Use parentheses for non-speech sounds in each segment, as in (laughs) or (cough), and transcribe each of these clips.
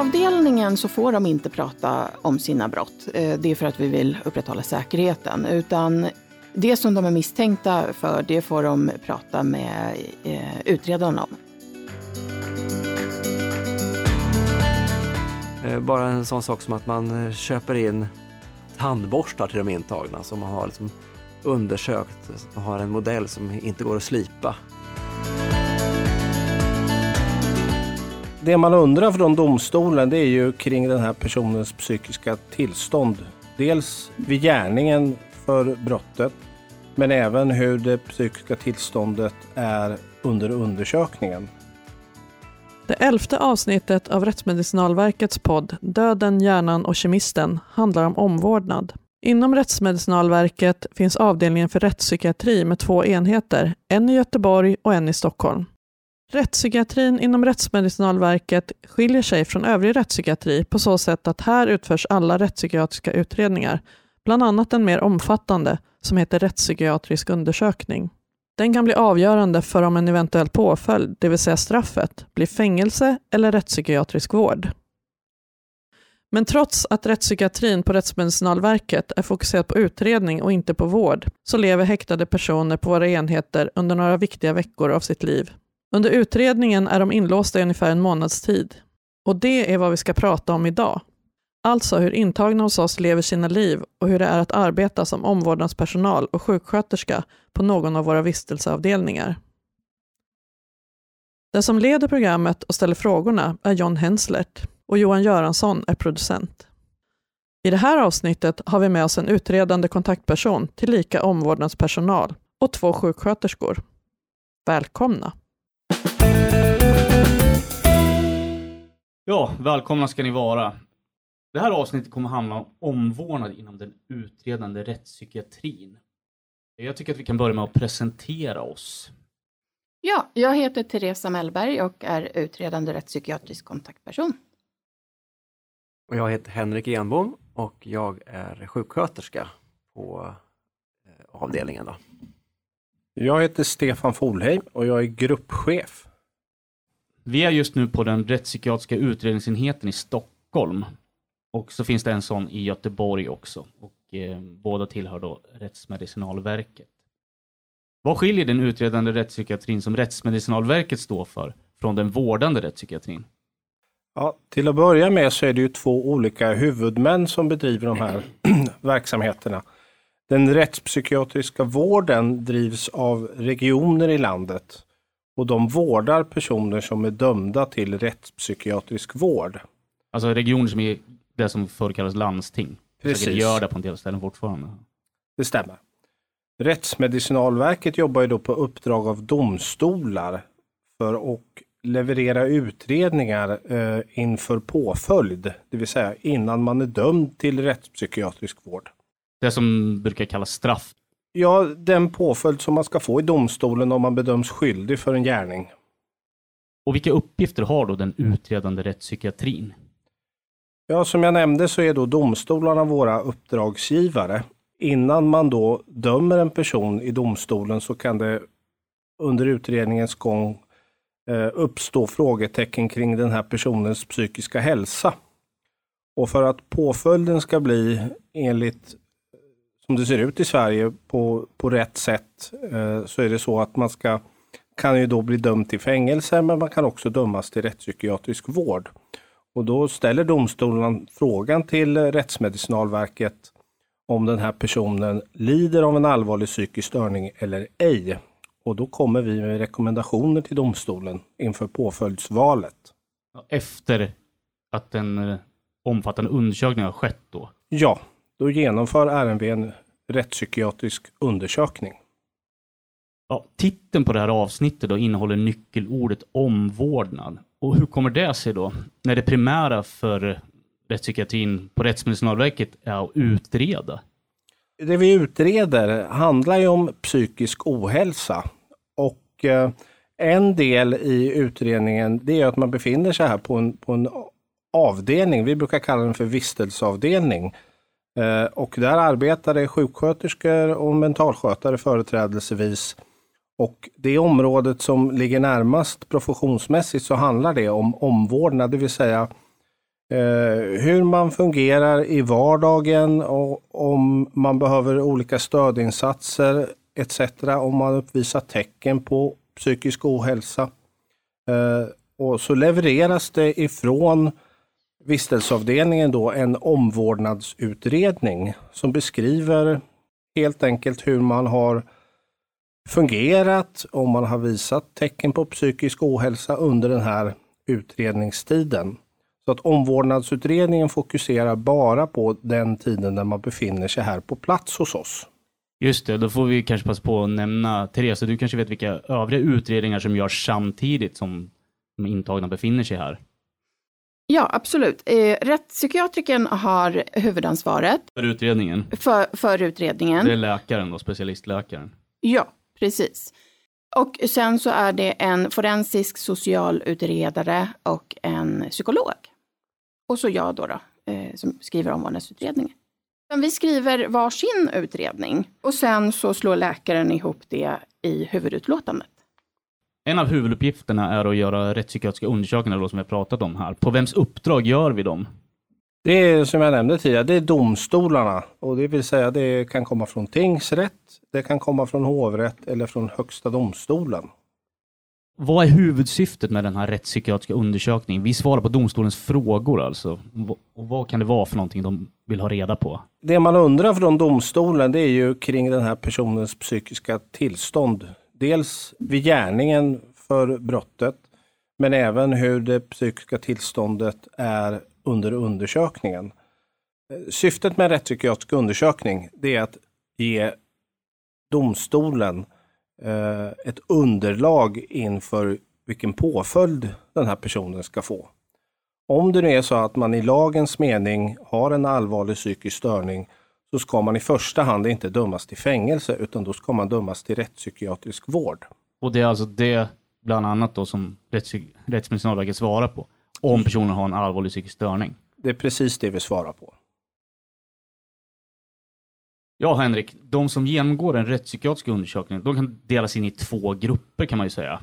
avdelningen så får de inte prata om sina brott. Eh, det är för att vi vill upprätthålla säkerheten. Utan det som de är misstänkta för, det får de prata med eh, utredaren om. Eh, bara en sån sak som att man köper in tandborstar till de intagna som man har liksom undersökt. Man har en modell som inte går att slipa. Det man undrar från domstolen det är ju kring den här personens psykiska tillstånd. Dels vid gärningen för brottet men även hur det psykiska tillståndet är under undersökningen. Det elfte avsnittet av Rättsmedicinalverkets podd Döden, hjärnan och kemisten handlar om omvårdnad. Inom Rättsmedicinalverket finns avdelningen för rättspsykiatri med två enheter, en i Göteborg och en i Stockholm. Rättspsykiatrin inom Rättsmedicinalverket skiljer sig från övrig rättspsykiatri på så sätt att här utförs alla rättspsykiatriska utredningar, bland annat en mer omfattande som heter rättspsykiatrisk undersökning. Den kan bli avgörande för om en eventuell påföljd, det vill säga straffet, blir fängelse eller rättspsykiatrisk vård. Men trots att rättspsykiatrin på Rättsmedicinalverket är fokuserad på utredning och inte på vård, så lever häktade personer på våra enheter under några viktiga veckor av sitt liv. Under utredningen är de inlåsta i ungefär en månads tid. Och det är vad vi ska prata om idag. Alltså hur intagna hos oss lever sina liv och hur det är att arbeta som omvårdnadspersonal och sjuksköterska på någon av våra vistelseavdelningar. Den som leder programmet och ställer frågorna är John Henslert och Johan Göransson är producent. I det här avsnittet har vi med oss en utredande kontaktperson tillika omvårdnadspersonal och två sjuksköterskor. Välkomna! Ja, välkomna ska ni vara. Det här avsnittet kommer handla om omvårdnad inom den utredande rättspsykiatrin. Jag tycker att vi kan börja med att presentera oss. Ja, jag heter Teresa Mellberg och är utredande rättspsykiatrisk kontaktperson. Och jag heter Henrik Enbom och jag är sjuksköterska på eh, avdelningen. Då. Jag heter Stefan Folheim och jag är gruppchef. Vi är just nu på den rättspsykiatriska utredningsenheten i Stockholm. Och så finns det en sån i Göteborg också. Och eh, båda tillhör då Rättsmedicinalverket. Vad skiljer den utredande rättspsykiatrin som Rättsmedicinalverket står för från den vårdande rättspsykiatrin? Ja, till att börja med så är det ju två olika huvudmän som bedriver de här (clears throat) verksamheterna. Den rättspsykiatriska vården drivs av regioner i landet och de vårdar personer som är dömda till rättspsykiatrisk vård. Alltså regioner som är det som förr kallades landsting? Precis. Det gör det på en del ställen fortfarande. Det stämmer. Rättsmedicinalverket jobbar ju då på uppdrag av domstolar för att leverera utredningar eh, inför påföljd, det vill säga innan man är dömd till rättspsykiatrisk vård. Det som brukar kallas straff. Ja, den påföljd som man ska få i domstolen om man bedöms skyldig för en gärning. Och vilka uppgifter har då den utredande rättspsykiatrin? Ja, som jag nämnde så är då domstolarna våra uppdragsgivare. Innan man då dömer en person i domstolen så kan det under utredningens gång eh, uppstå frågetecken kring den här personens psykiska hälsa. Och för att påföljden ska bli enligt som det ser ut i Sverige på, på rätt sätt eh, så är det så att man ska kan ju då bli dömd till fängelse men man kan också dömas till rättspsykiatrisk vård. Och då ställer domstolen frågan till Rättsmedicinalverket om den här personen lider av en allvarlig psykisk störning eller ej. Och då kommer vi med rekommendationer till domstolen inför påföljdsvalet. Efter att en eh, omfattande undersökning har skett då? Ja, då genomför RMV en rättspsykiatrisk undersökning. Ja, titeln på det här avsnittet då innehåller nyckelordet omvårdnad. Och hur kommer det sig då? När det primära för rättspsykiatrin på Rättsmedicinalverket är att utreda? Det vi utreder handlar ju om psykisk ohälsa. Och eh, en del i utredningen det är att man befinner sig här på en, på en avdelning, vi brukar kalla den för vistelseavdelning. Eh, och där arbetade sjuksköterskor och mentalskötare företrädelsevis och det området som ligger närmast professionsmässigt så handlar det om omvårdnad, det vill säga Eh, hur man fungerar i vardagen och om man behöver olika stödinsatser etc. Om man uppvisar tecken på psykisk ohälsa. Eh, och så levereras det ifrån vistelseavdelningen då en omvårdnadsutredning som beskriver helt enkelt hur man har fungerat, om man har visat tecken på psykisk ohälsa under den här utredningstiden. Så att omvårdnadsutredningen fokuserar bara på den tiden när man befinner sig här på plats hos oss. Just det, då får vi kanske passa på att nämna, Therese, du kanske vet vilka övriga utredningar som görs samtidigt som de intagna befinner sig här? Ja, absolut. Eh, rättspsykiatrikern har huvudansvaret. För utredningen? För, för utredningen. Det är läkaren då, specialistläkaren? Ja, precis. Och sen så är det en forensisk socialutredare och en psykolog. Och så jag då, då eh, som skriver omvårdnadsutredningen. Vi skriver varsin utredning och sen så slår läkaren ihop det i huvudutlåtandet. En av huvuduppgifterna är att göra rättspsykiatriska undersökningar då, som vi har pratat om här. På vems uppdrag gör vi dem? Det är som jag nämnde tidigare, det är domstolarna. Och det vill säga det kan komma från tingsrätt, det kan komma från hovrätt eller från högsta domstolen. Vad är huvudsyftet med den här rättspsykiatriska undersökningen? Vi svarar på domstolens frågor alltså. Och vad kan det vara för någonting de vill ha reda på? Det man undrar från domstolen det är ju kring den här personens psykiska tillstånd. Dels vid gärningen för brottet, men även hur det psykiska tillståndet är under undersökningen. Syftet med en rättspsykiatrisk undersökning det är att ge domstolen eh, ett underlag inför vilken påföljd den här personen ska få. Om det nu är så att man i lagens mening har en allvarlig psykisk störning så ska man i första hand inte dömas till fängelse utan då ska man dömas till rättspsykiatrisk vård. Och det är alltså det bland annat då som Rättsmedicinalverket svarar på? Om personen har en allvarlig psykisk störning? Det är precis det vi svarar på. Ja, Henrik, de som genomgår en rättspsykiatrisk undersökning, de kan delas in i två grupper kan man ju säga.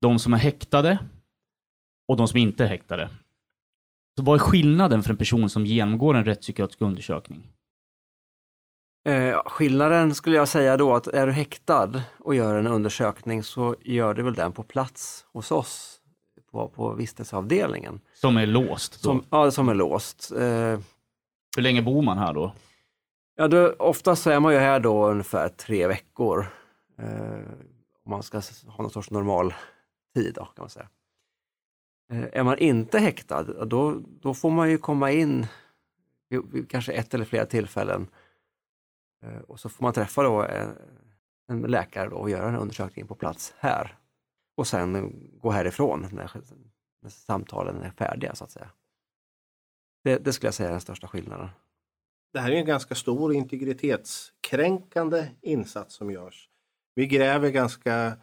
De som är häktade och de som inte är häktade. Så vad är skillnaden för en person som genomgår en rättspsykiatrisk undersökning? Eh, skillnaden skulle jag säga då att är du häktad och gör en undersökning så gör du väl den på plats hos oss på, på vistelseavdelningen. Som är låst? Då. Som, ja, som är låst. Eh, Hur länge bor man här då? Ja, då, oftast så är man ju här då ungefär tre veckor. Eh, om man ska ha någon sorts normal tid då, kan man säga. Eh, är man inte häktad, då, då får man ju komma in vid, vid kanske ett eller flera tillfällen. Eh, och så får man träffa då eh, en, läkare då och göra en undersökning på plats här. Och sen gå härifrån när, när samtalen är färdiga så att säga. Det, det skulle jag säga är den största skillnaden det här är en ganska stor integritetskränkande insats som görs. Vi gräver ganska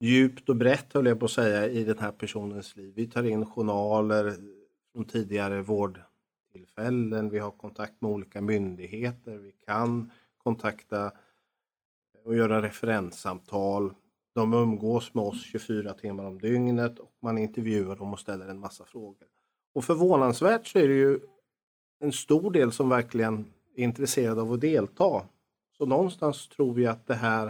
djupt och brett, höll jag på att säga, i den här personens liv. Vi tar in journaler från tidigare vård vårdtillfällen. Vi har kontakt med olika myndigheter. Vi kan kontakta och göra referenssamtal. De umgås med oss 24 timmar om dygnet och man intervjuar dem och ställer en massa frågor. Och förvånansvärt så är det ju en stor del som verkligen är intresserade av att delta. Så någonstans tror vi att det här,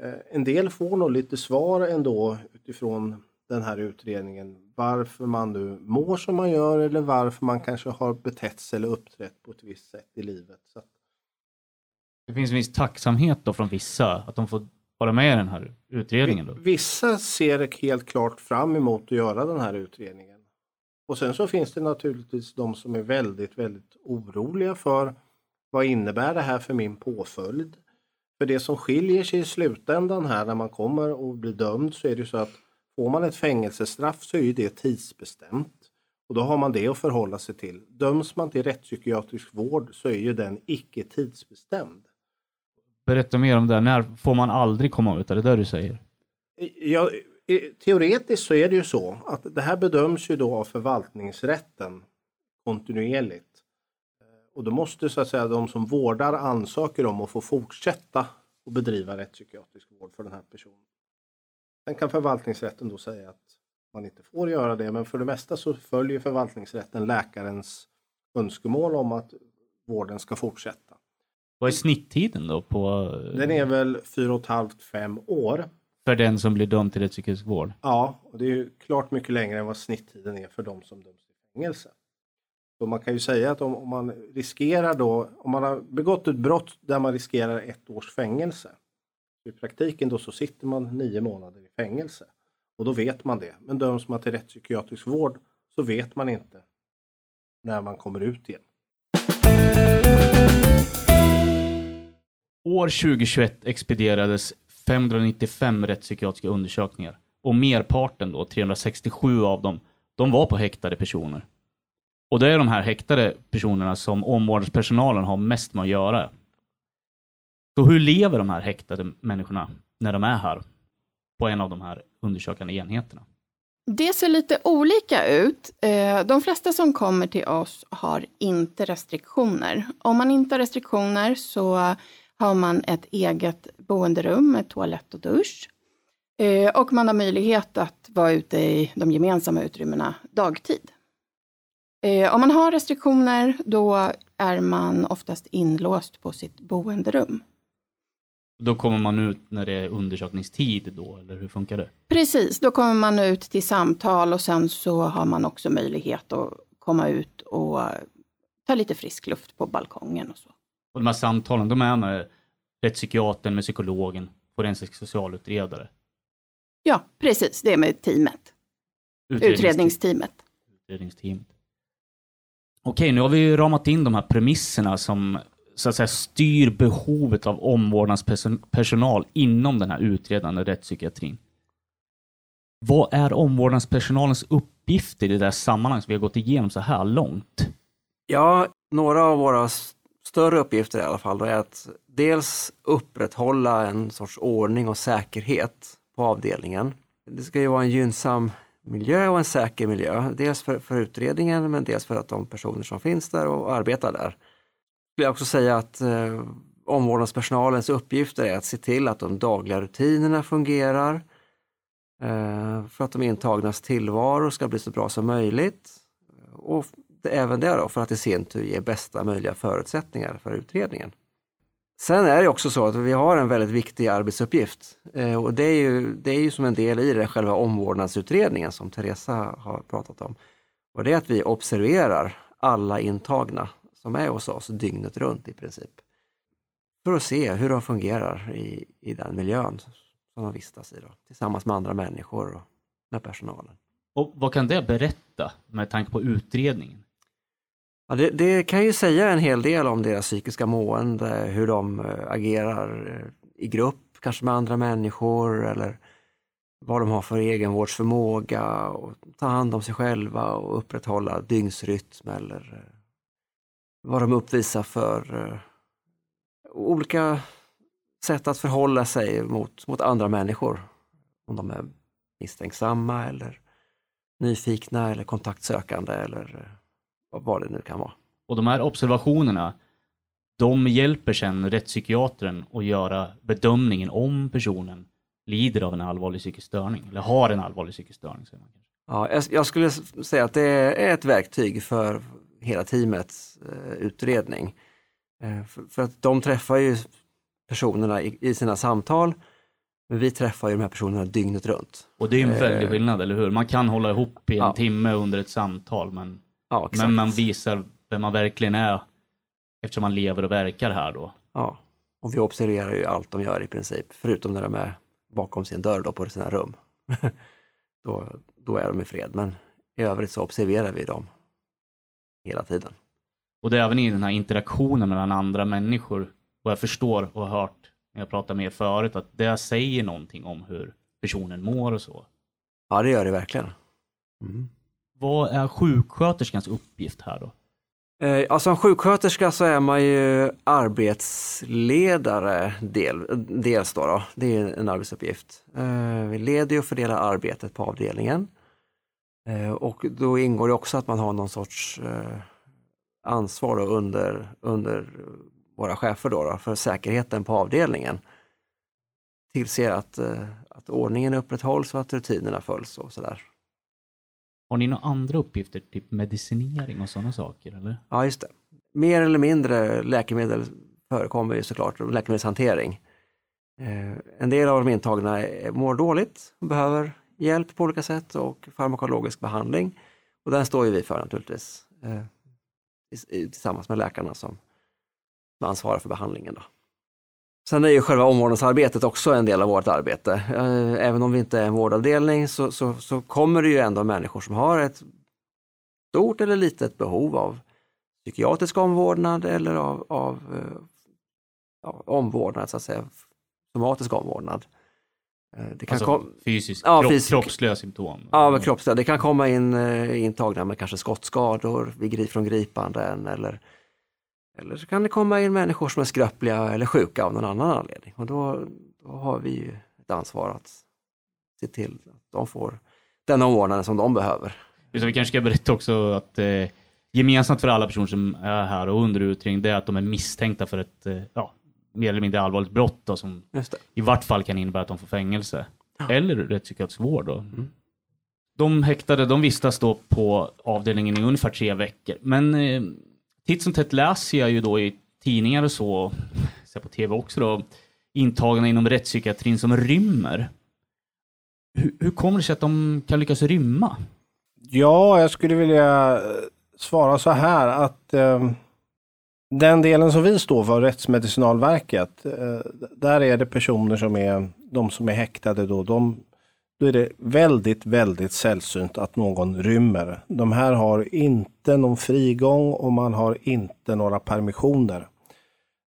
eh, en del får nog lite svar ändå utifrån den här utredningen. Varför man nu mår som man gör eller varför man kanske har betett sig eller uppträtt på ett visst sätt i livet. Så att... Det finns en viss tacksamhet då från vissa att de får vara med i den här utredningen? Då. Vissa ser helt klart fram emot att göra den här utredningen. Och sen så finns det naturligtvis de som är väldigt, väldigt oroliga för vad innebär det här för min påföljd? För det som skiljer sig i slutändan här när man kommer och blir dömd så är det så att får man ett fängelsestraff så är det tidsbestämt. Och då har man det att förhålla sig till. Döms man till rättspsykiatrisk vård så är ju den icke tidsbestämd. Berätta mer om det. När får man aldrig komma ut? Är det det du säger? Ja, teoretiskt så är det ju så att det här bedöms ju då av förvaltningsrätten kontinuerligt. Och då måste så att säga de som vårdar ansöker om att få fortsätta att bedriva rättspsykiatrisk vård för den här personen. Sen kan förvaltningsrätten då säga att man inte får göra det. Men för det mesta så följer förvaltningsrätten läkarens önskemål om att vården ska fortsätta. Vad är snitttiden då? På, Den är väl 4,5-5 år. För den som blir dömd till rättspsykiatrisk vård? Ja, och det är ju klart mycket längre än vad snitttiden är för de som döms till fängelse. Så man kan ju säga att om, om man riskerar då, om man har begått ett brott där man riskerar ett års fängelse. I praktiken då så sitter man nio månader i fängelse. Och då vet man det. Men döms man till rättspsykiatrisk vård så vet man inte när man kommer ut igen. År 2021 expedierades 595 rättspsykiatriska undersökningar och merparten då, 367 av dem, de var på häktade personer. Och det är de här häktade personerna som omvårdnadspersonalen har mest med att göra. Så hur lever de här häktade människorna när de är här på en av de här undersökande enheterna? Det ser lite olika ut. Eh, de flesta som kommer till oss har inte restriktioner. Om man inte har restriktioner så har man ett eget boenderum med toalett och dusch. Eh, och man har möjlighet att vara ute i de gemensamma utrymmena dagtid. Eh, om man har restriktioner då är man oftast inlåst på sitt boenderum. Då kommer man ut när det är undersökningstid då, eller hur funkar det? Precis, då kommer man ut till samtal och sen så har man också möjlighet att komma ut och ta lite frisk luft på balkongen och så. Och de här samtalen, de är med rättspsykiatern, med psykologen, forensisk socialutredare. Ja, precis, det är med teamet, utredningsteamet. utredningsteamet. Okej, nu har vi ramat in de här premisserna som så att säga styr behovet av omvårdnadspersonal inom den här utredande rättspsykiatrin. Vad är omvårdnadspersonalens uppgifter i det där sammanhanget som vi har gått igenom så här långt? Ja, några av våra större uppgifter i alla fall då är att dels upprätthålla en sorts ordning och säkerhet på avdelningen. Det ska ju vara en gynnsam miljö och en säker miljö. Dels för, för utredningen men dels för att de personer som finns där och arbetar där. Skulle jag också säga att eh, omvårdnadspersonalens uppgifter är att se till att de dagliga rutinerna fungerar. Eh, för att de intagnas tillvaro ska bli så bra som möjligt. Och det, även det då för att i sin tur ge bästa möjliga förutsättningar för utredningen. Sen är det också så att vi har en väldigt viktig arbetsuppgift eh, och det är, ju, det är ju som en del i den själva omvårdnadsutredningen som Teresa har pratat om. Och det är att vi observerar alla intagna som är hos oss dygnet runt i princip. För att se hur de fungerar i, i den miljön som de vistas i då, tillsammans med andra människor och med personalen. Och vad kan det berätta med tanke på utredningen? Ja, det, det kan ju säga en hel del om deras psykiska mående, hur de eh, agerar eh, i grupp, kanske med andra människor eller vad de har för egenvårdsförmåga och ta hand om sig själva och upprätthålla dygnsrytm eller eh, vad de uppvisar för eh, olika sätt att förhålla sig mot, mot andra människor. Om de är misstänksamma eller nyfikna eller kontaktsökande eller eh, vad- det nu kan vara. Och de här observationerna, de hjälper sen rättspsykiatern att göra bedömningen om personen lider av en allvarlig psykisk störning, eller har en allvarlig psykisk störning. Säger man. Ja, jag, skulle säga att det är ett verktyg för hela teamets eh, utredning. Eh, för, att de träffar ju personerna i, sina samtal, men vi träffar ju de här personerna dygnet runt. Och det är en Eh. väldig skillnad, eller hur? Man kan hålla ihop i en Ja. timme under ett samtal, men, Ja, men man visar vem man verkligen är eftersom man lever och verkar här då. Ja, och vi observerar ju allt de gör i princip, förutom när de är bakom sin dörr då på sina rum. (laughs) då, då är de i fred, men i övrigt så observerar vi dem hela tiden. Och det är även i den här interaktionen mellan andra människor, och jag förstår och har hört när jag pratade med er förut, att det säger någonting om hur personen mår och så. Ja, det gör det verkligen. Mm. Vad är sjuksköterskans uppgift här då? Eh, ja, som sjuksköterska så är man ju arbetsledare del, dels då, då. Det är en arbetsuppgift. Eh, vi leder och fördelar arbetet på avdelningen. Eh, och då ingår det också att man har någon sorts eh, ansvar under, under våra chefer då, då för säkerheten på avdelningen. Tillser att, eh, att ordningen upprätthålls och att rutinerna följs och sådär. Har ni några andra uppgifter, typ medicinering och sådana saker? Eller? Ja, just det. Mer eller mindre läkemedel förekommer ju såklart, och läkemedelshantering. En del av de intagna är- mår dåligt och behöver hjälp på olika sätt och farmakologisk behandling. Och den står ju vi för naturligtvis, eh, tillsammans med läkarna som, ansvarar för behandlingen. Då. Sen är ju själva omvårdnadsarbetet också en del av vårt arbete. Eh, även om vi inte är en vårdavdelning så, så, så kommer det ju ändå människor som har ett stort eller litet behov av psykiatrisk omvårdnad eller av, av eh, ja, omvårdnad, så att säga, somatisk omvårdnad. Eh, Det kan Alltså kom, fysisk, Ja, kropp, fysisk- kroppsliga symptom? ja, men kroppsliga. Det kan komma in eh, intagna med kanske skottskador vid från gripanden eller, eller så kan det komma in människor som är skröpliga eller sjuka av någon annan anledning. Och då, då har vi ju ett ansvar att se till att de får den omvårdnaden som de behöver. Så vi kanske ska berätta också att eh, gemensamt för alla personer som är här och under utredning det är att de är misstänkta för ett eh, ja, mer eller mindre allvarligt brott då, som i vart fall kan innebära att de får fängelse. Ja. Eller rättspsykiatrisk vård. Då. Mm. De häktade de vistas då på avdelningen i ungefär tre veckor. Men eh, titt som tätt läser jag ju då i tidningar och så, och ser på tv också då, intagna inom rättspsykiatrin som rymmer. Hur, hur kommer det sig att de kan lyckas rymma? Ja, jag skulle vilja eh, svara så här att eh, den delen som vi står för, Rättsmedicinalverket, eh, där är det personer som är de som är häktade då, de, då är det väldigt, väldigt sällsynt att någon rymmer. De här har inte någon frigång och man har inte några permissioner.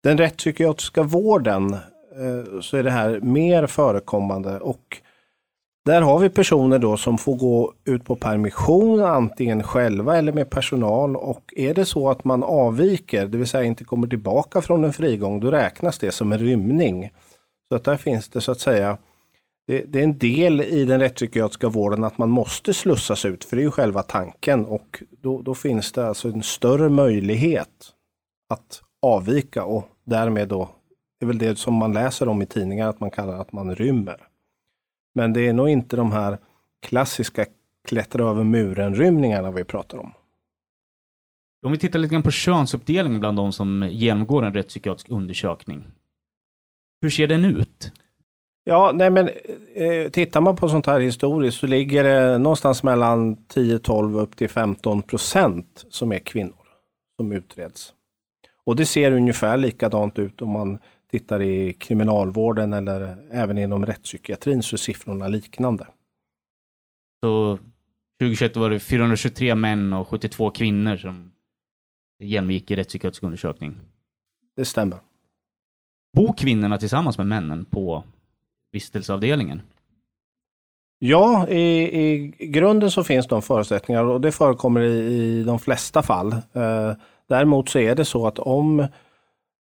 Den rättspsykiatriska vården eh, så är det här mer förekommande och där har vi personer då som får gå ut på permission, antingen själva eller med personal. Och är det så att man avviker, det vill säga inte kommer tillbaka från en frigång, då räknas det som en rymning. Så att där finns det så att säga, det, det är en del i den rättspsykiatriska vården att man måste slussas ut, för det är ju själva tanken. Och då, då finns det alltså en större möjlighet att avvika och därmed då, det är väl det som man läser om i tidningar, att man kallar att man rymmer. Men det är nog inte de här klassiska klättra över muren-rymningarna vi pratar om. Om vi tittar lite grann på könsuppdelningen bland de som genomgår en rättspsykiatrisk undersökning. Hur ser den ut? Ja, nej men eh, tittar man på sånt här historiskt så ligger det någonstans mellan 10-12 upp till 15 procent som är kvinnor som utreds. Och det ser ungefär likadant ut om man tittar i kriminalvården eller även inom rättspsykiatrin så är siffrorna liknande. Så 2021 var det 423 män och 72 kvinnor som genomgick i rättspsykiatrisk undersökning. Det stämmer. Bor kvinnorna tillsammans med männen på vistelseavdelningen? Ja, i, i grunden så finns de förutsättningar och det förekommer i, i de flesta fall. Eh, däremot så är det så att om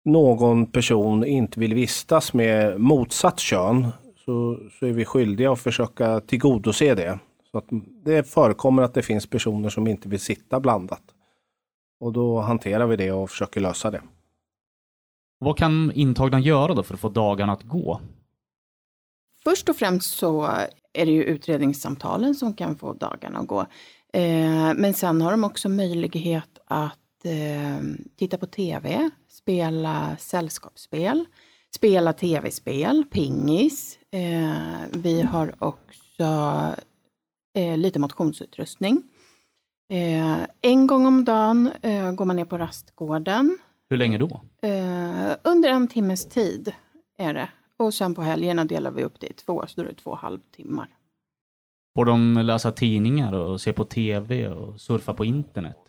någon person inte vill vistas med motsatt kön så, så är vi skyldiga att försöka tillgodose det. Så att det förekommer att det finns personer som inte vill sitta blandat. Och då hanterar vi det och försöker lösa det. Vad kan intagna göra då för att få dagarna att gå? Först och främst så är det ju utredningssamtalen som kan få dagarna att gå. Eh, men sen har de också möjlighet att eh, titta på tv, spela sällskapsspel, spela tv-spel, pingis. Eh, vi har också eh, lite motionsutrustning. Eh, en gång om dagen eh, går man ner på rastgården. Hur länge då? Eh, under en timmes tid är det. Och sen på helgerna delar vi upp det i två, så då är det två halvtimmar. Får de läsa tidningar och se på tv och surfa på internet?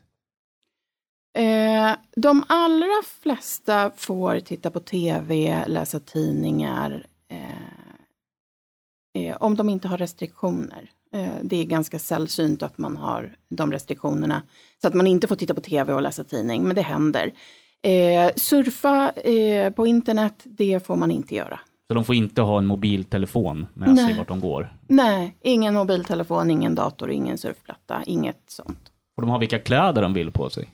Eh, de allra flesta får titta på tv, läsa tidningar, eh, eh, om de inte har restriktioner. Eh, det är ganska sällsynt att man har de restriktionerna, så att man inte får titta på tv och läsa tidning, men det händer. Eh, surfa eh, på internet, det får man inte göra. Så de får inte ha en mobiltelefon med sig Nej. vart de går? Nej, ingen mobiltelefon, ingen dator, ingen surfplatta, inget sånt. Får de ha vilka kläder de vill på sig?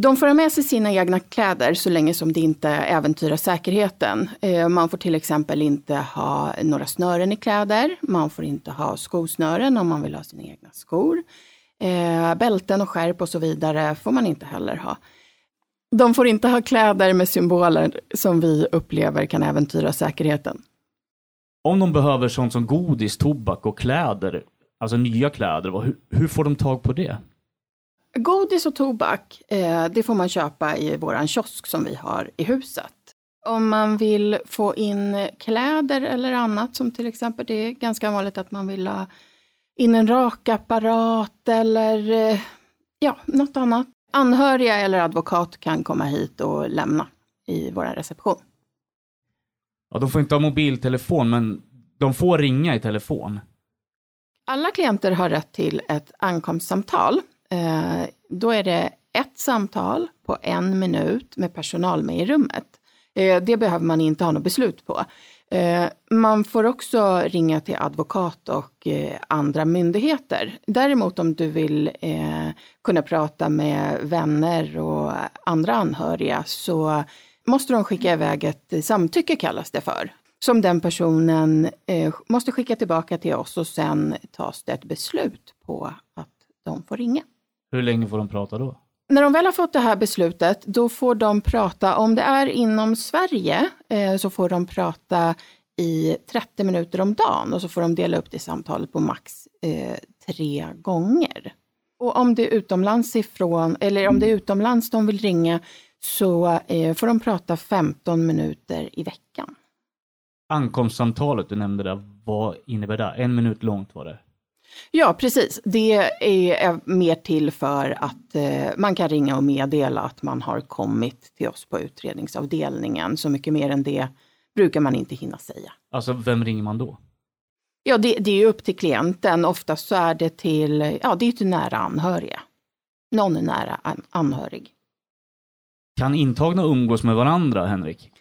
De får ha med sig sina egna kläder så länge som det inte äventyrar säkerheten. Eh, man får till exempel inte ha några snören i kläder. Man får inte ha skosnören om man vill ha sina egna skor. Eh, bälten och skärp och så vidare får man inte heller ha. De får inte ha kläder med symboler som vi upplever kan äventyra säkerheten. Om de behöver sånt som godis, tobak och kläder, alltså nya kläder, hur, hur får de tag på det? Godis och tobak, eh, det får man köpa i våran kiosk som vi har i huset. Om man vill få in kläder eller annat, som till exempel, det är ganska vanligt att man vill ha in en rakapparat eller eh, ja, något annat. Anhöriga eller advokat kan komma hit och lämna i vår reception. Ja, de får inte ha mobiltelefon, men de får ringa i telefon. Alla klienter har rätt till ett ankomstsamtal. Eh, då är det ett samtal på en minut med personal med i rummet. Eh, det behöver man inte ha något beslut på. Eh, man får också ringa till advokat och andra myndigheter. Däremot om du vill kunna prata med vänner och andra anhöriga så måste de skicka iväg ett samtycke kallas det för. Som den personen måste skicka tillbaka till oss och sen tas det ett beslut på att de får ringa. Hur länge får de prata då? När de väl har fått det här beslutet, då får de prata, om det är inom Sverige, eh, så får de prata i 30 minuter om dagen och så får de dela upp det samtalet på max eh, tre gånger. Och om det är utomlands ifrån, eller om det är utomlands de vill ringa, så eh, får de prata 15 minuter i veckan. Ankomstsamtalet du nämnde där, vad innebär det? En minut långt var det. Ja, precis. Det är mer till för att eh, man kan ringa och meddela att man har kommit till oss på utredningsavdelningen. Så mycket mer än det brukar man inte hinna säga. Alltså, vem ringer man då? Ja, det, det är ju upp till klienten. Oftast så är det till, ja, det är till nära anhöriga. Någon är nära an, anhörig. Kan intagna umgås med varandra, Henrik?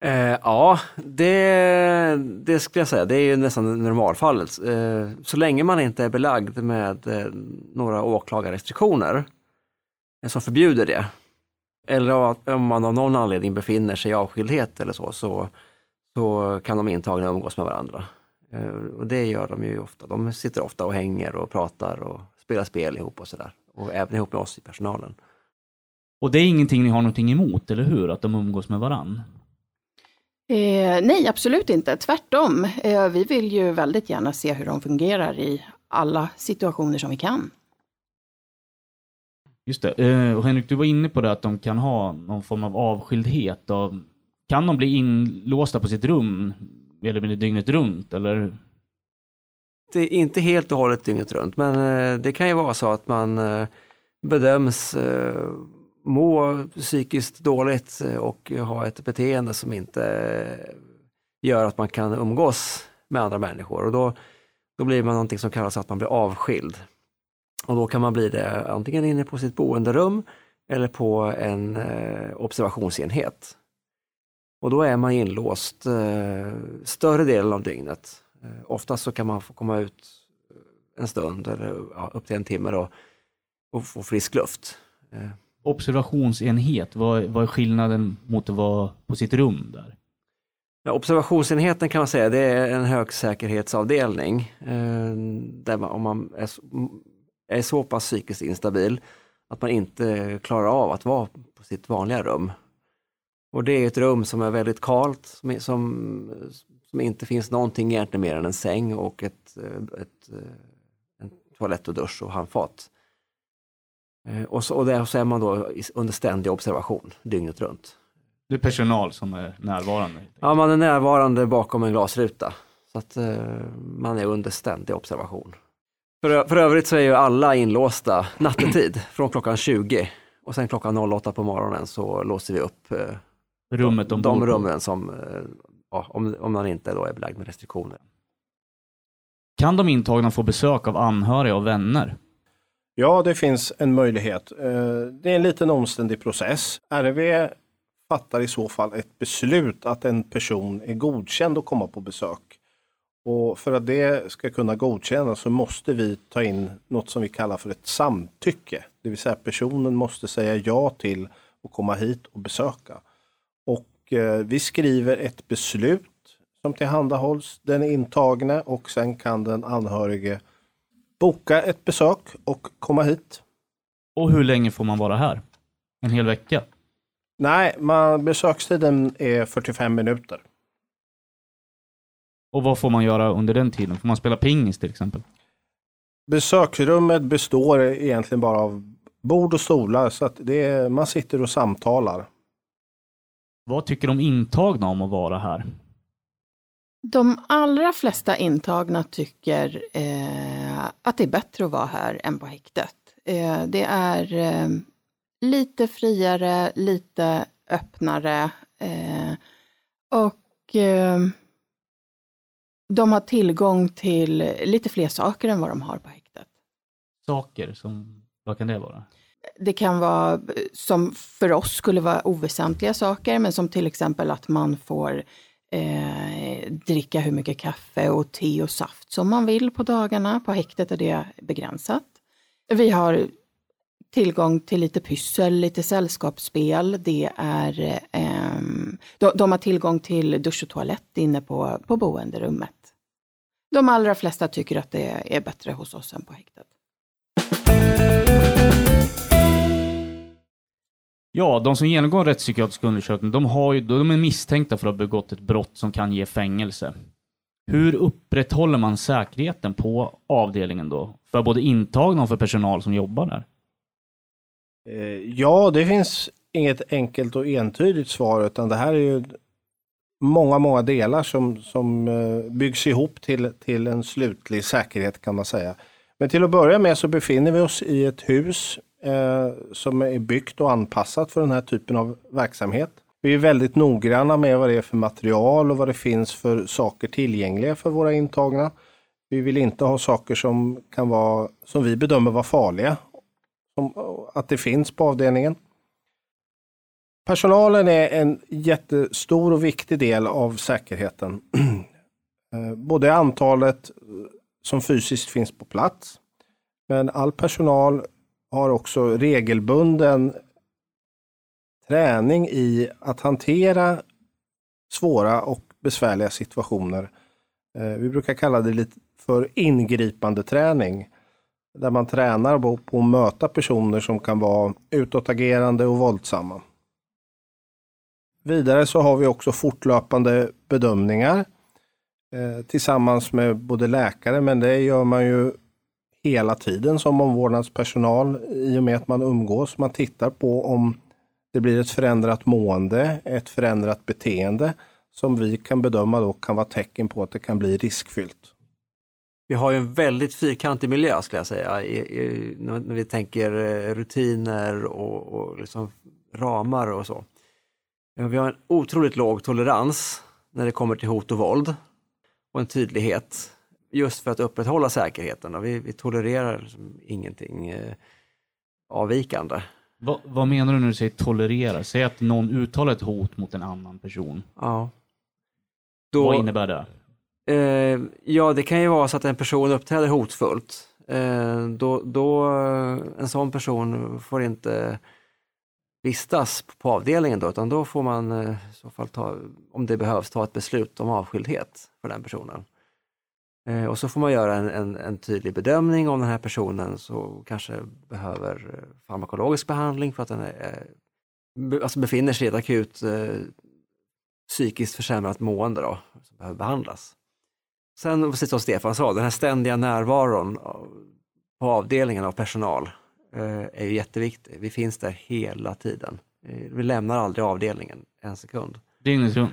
Eh, ja, det, det skulle jag säga, det är ju nästan normalfallet. Eh, så länge man inte är belagd med eh, några åklagarrestriktioner eh, som förbjuder det, eller att- om man av någon anledning befinner sig i avskildhet eller så, så, så kan de intagna umgås med varandra. Eh, och det gör de ju ofta. De sitter ofta och hänger och pratar och spelar spel ihop och sådär. Och även ihop med oss i personalen. Och det är ingenting ni har någonting emot, eller hur? Att de umgås med varandra? Eh, nej, absolut inte. Tvärtom. Eh, vi vill ju väldigt gärna se hur de fungerar i alla situationer som vi kan. Just det. Eh, Henrik, du var inne på det att de kan ha någon form av avskildhet. Av, kan de bli inlåsta på sitt rum eller blir det dygnet runt? Eller? Det är inte helt och hållet dygnet runt, men eh, det kan ju vara så att man eh, bedöms eh, må psykiskt dåligt eh, och ha ett beteende som inte eh, gör att man kan umgås med andra människor. Och då, då blir man någonting som kallas att man blir avskild. Och då kan man bli det antingen inne på sitt boenderum eller på en eh, observationsenhet. Och då är man inlåst eh, större delen av dygnet. Eh, oftast så kan man få komma ut eh, en stund eller ja, upp till en timme då, och få frisk luft. Eh, Observationsenhet, vad, vad är skillnaden mot att vara på sitt rum där? Ja, observationsenheten kan man säga det är en högsäkerhetsavdelning eh, där man, om man är, så- är så pass psykiskt instabil att man inte klarar av att vara på sitt vanliga rum. Och det är ett rum som är väldigt kalt, som, som, som inte finns någonting egentligen mer än en säng och ett, eh, ett, eh, en toalett och dusch och handfat. Eh, Och så, och där så är man då under ständig observation dygnet runt. Det är personal som är närvarande. Ja, man är närvarande bakom en glasruta. Så att eh, man är under ständig observation. För, för övrigt så är ju alla inlåsta nattetid (clears throat) från klockan 20 och sen klockan 08 på morgonen så låser vi upp eh, Rummet de, de, rummen som, eh, ja, om, om man inte då är belagd med restriktioner. Kan de intagna få besök av anhöriga och vänner? Ja, det finns en möjlighet. Eh, det är en liten omständig process. RV fattar i så fall ett beslut att en person är godkänd att komma på besök. Och för att det ska kunna godkännas så måste vi ta in något som vi kallar för ett samtycke. Det vill säga personen måste säga ja till att komma hit och besöka. Och eh, vi skriver ett beslut som tillhandahålls den intagne och sen kan den anhörige boka ett besök och komma hit. Och hur länge får man vara här? En hel vecka? Nej, man, besökstiden är 45 minuter. Och vad får man göra under den tiden? Får man spela pingis till exempel? Besöksrummet består egentligen bara av bord och stolar så att det är, man sitter och samtalar. Vad tycker de intagna om att vara här? De allra flesta intagna tycker eh, att det är bättre att vara här än på häktet. Eh, det är eh, lite friare, lite öppnare eh, och de har tillgång till lite fler saker än vad de har på häktet. Saker som, vad kan det vara? Det kan vara som för oss skulle vara oväsentliga saker, men som till exempel att man får eh, dricka hur mycket kaffe och te och saft som man vill på dagarna. På häktet är det begränsat. Vi har tillgång till lite pyssel, lite sällskapsspel. Det är, eh, de, de, har tillgång till dusch och toalett inne på, på boenderummet. De allra flesta tycker att det är bättre hos oss än på häktet. Ja, de som genomgår rättspsykiatrisk undersökning, de, har ju, de är misstänkta för att ha begått ett brott som kan ge fängelse. Hur upprätthåller man säkerheten på avdelningen då? För både intagna och för personal som jobbar där? Eh, ja, det finns inget enkelt och entydigt svar utan det här är ju många, många delar som, som eh, byggs ihop till, till en slutlig säkerhet kan man säga. Men till att börja med så befinner vi oss i ett hus eh, som är byggt och anpassat för den här typen av verksamhet. Vi är väldigt noggranna med vad det är för material och vad det finns för saker tillgängliga för våra intagna. Vi vill inte ha saker som kan vara, som vi bedömer vara farliga, som, att det finns på avdelningen. Personalen är en jättestor och viktig del av säkerheten. (clears throat) Eh, både antalet som fysiskt finns på plats, men all personal har också regelbunden träning i att hantera svåra och besvärliga situationer. Eh, vi brukar kalla det lite för ingripande träning. Där man tränar på att möta personer som kan vara utåtagerande och våldsamma. Vidare så har vi också fortlöpande bedömningar eh, tillsammans med både läkare, men det gör man ju hela tiden som omvårdnadspersonal i och med att man umgås. Man tittar på om det blir ett förändrat mående, ett förändrat beteende som vi kan bedöma då kan vara tecken på att det kan bli riskfyllt. Vi har ju en väldigt fyrkantig miljö skulle jag säga, i, i, när vi tänker eh, rutiner och, och liksom ramar och så. Vi har en otroligt låg tolerans när det kommer till hot och våld och en tydlighet just för att upprätthålla säkerheten. Vi, vi tolererar liksom ingenting eh, avvikande. Va, vad menar du när du säger tolerera? Säg att någon uttalar ett hot mot en annan person. Ja. Då, vad innebär det? Eh, ja, det kan ju vara så att en person uppträder hotfullt. Eh, då, då, en sån person får inte vistas på avdelningen då, utan då får man eh, i så fall ta, om det behövs, ta ett beslut om avskildhet för den personen. Eh, och så får man göra en, en, en, tydlig bedömning om den här personen så kanske behöver eh, farmakologisk behandling för att den är, alltså befinner sig i ett akut eh, psykiskt försämrat mående då, som behöver behandlas. Sen, precis som Stefan sa, den här ständiga närvaron på avdelningen av personal eh, är ju jätteviktig. Vi finns där hela tiden. Eh, vi lämnar aldrig avdelningen en sekund. Dygnet runt?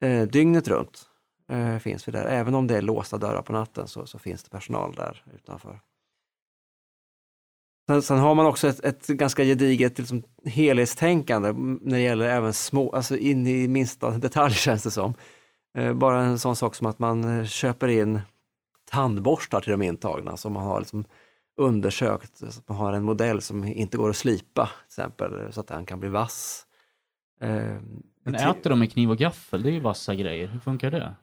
Eh, dygnet runt eh, finns vi där. Även om det är låsta dörrar på natten så, så finns det personal där utanför. Sen, sen har man också ett, ett ganska gediget liksom, helhetstänkande när det gäller även små, alltså in i minsta detalj (laughs) känns det som. Eh, bara en sån sak som att man eh, köper in tandborstar till de intagna som man har liksom undersökt, så att man har en modell som inte går att slipa till exempel, så att den kan bli vass. Eh, Men äter de med kniv och gaffel? Det är ju vassa grejer. Hur funkar det?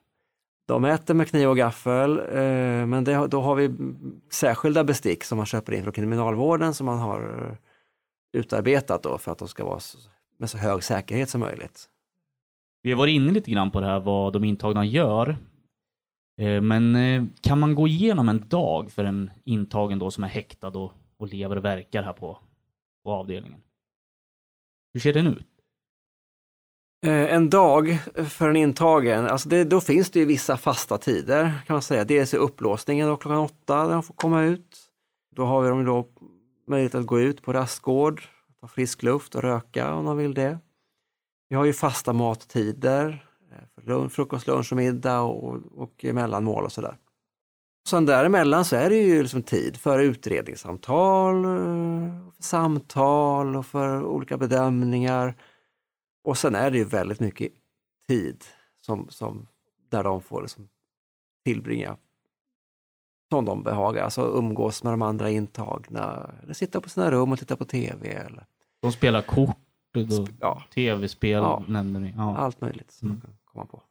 De äter med kniv och gaffel, eh, men det, då har vi särskilda bestick som man köper in från kriminalvården som man har eh, utarbetat då för att de ska vara med så hög säkerhet som möjligt. Vi har varit inne lite grann på det här vad de intagna gör. Eh, men eh, kan man gå igenom en dag för en intagen då som är häktad och, och lever och verkar här på, på avdelningen? Hur ser den ut? Eh, en dag för en intagen, alltså det, då finns det ju vissa fasta tider kan man säga. Dels är upplåsningen då klockan åtta när de får komma ut. Då har vi dem då möjlighet att gå ut på rastgård, ta frisk luft och röka om de vill det. Vi har ju fasta mattider, eh, för frukost, lunch och middag och, och mellanmål och sådär. Sen däremellan så är det ju liksom tid för utredningssamtal, eh, för samtal och för olika bedömningar. Och sen är det ju väldigt mycket tid som, som, där de får liksom tillbringa som de behagar, alltså umgås med de andra intagna, eller sitta på sina rum och titta på TV eller De spelar kort, då, ja, tv-spel Ja. nämnde ni. Ja. allt möjligt som Mm. man kan komma på.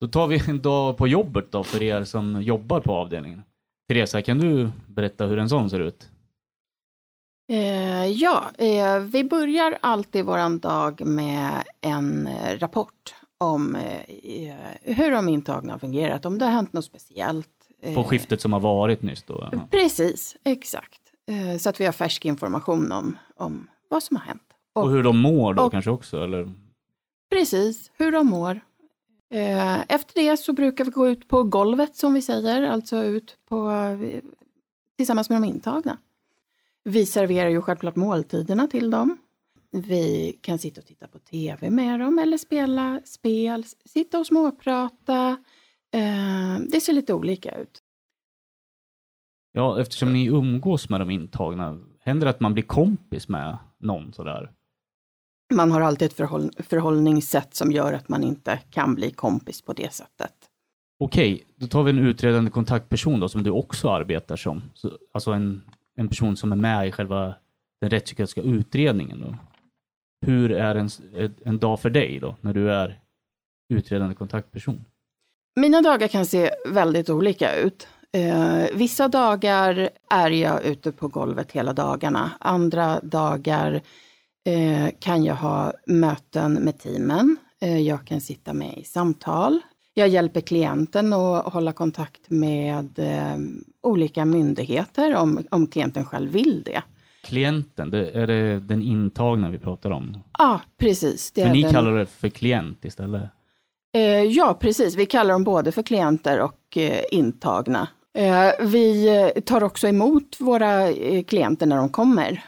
Då tar vi en dag på jobbet då för er som jobbar på avdelningen. Teresa, kan du berätta hur en sån ser ut? Eh, ja, eh, vi börjar alltid våran dag med en eh, rapport om eh, hur de intagna har fungerat, om det har hänt något speciellt. På Eh, skiftet som har varit nyss då? Ja. Precis, exakt. Eh, så att vi har färsk information om, om vad som har hänt. Och hur de mår då och- kanske också? Eller? Precis, hur de mår. Efter det så brukar vi gå ut på golvet som vi säger, alltså ut på, tillsammans med de intagna. Vi serverar ju självklart måltiderna till dem. Vi kan sitta och titta på TV med dem eller spela spel, sitta och småprata. Eh, Det ser lite olika ut. Ja, eftersom ni umgås med de intagna, händer det att man blir kompis med någon sådär? Man har alltid ett förhåll förhållningssätt som gör att man inte kan bli kompis på det sättet. Okej, då tar vi en utredande kontaktperson då som du också arbetar som. Så, alltså en, en person som är med i själva den rättspsykiatriska utredningen. Då. Hur är en, en dag för dig då, när du är utredande kontaktperson? Mina dagar kan se väldigt olika ut. Eh, vissa dagar är jag ute på golvet hela dagarna. Andra dagar eh, kan jag ha möten med teamen. Eh, jag kan sitta med i samtal. Jag hjälper klienten att hålla kontakt med eh, olika myndigheter om, om klienten själv vill det. Klienten, det, är det den intagna vi pratar om? Ja, precis. Det Men är ni den- kallar det för klient istället? Eh, ja, precis. Vi kallar dem både för klienter och eh, intagna. Vi tar också emot våra klienter när de kommer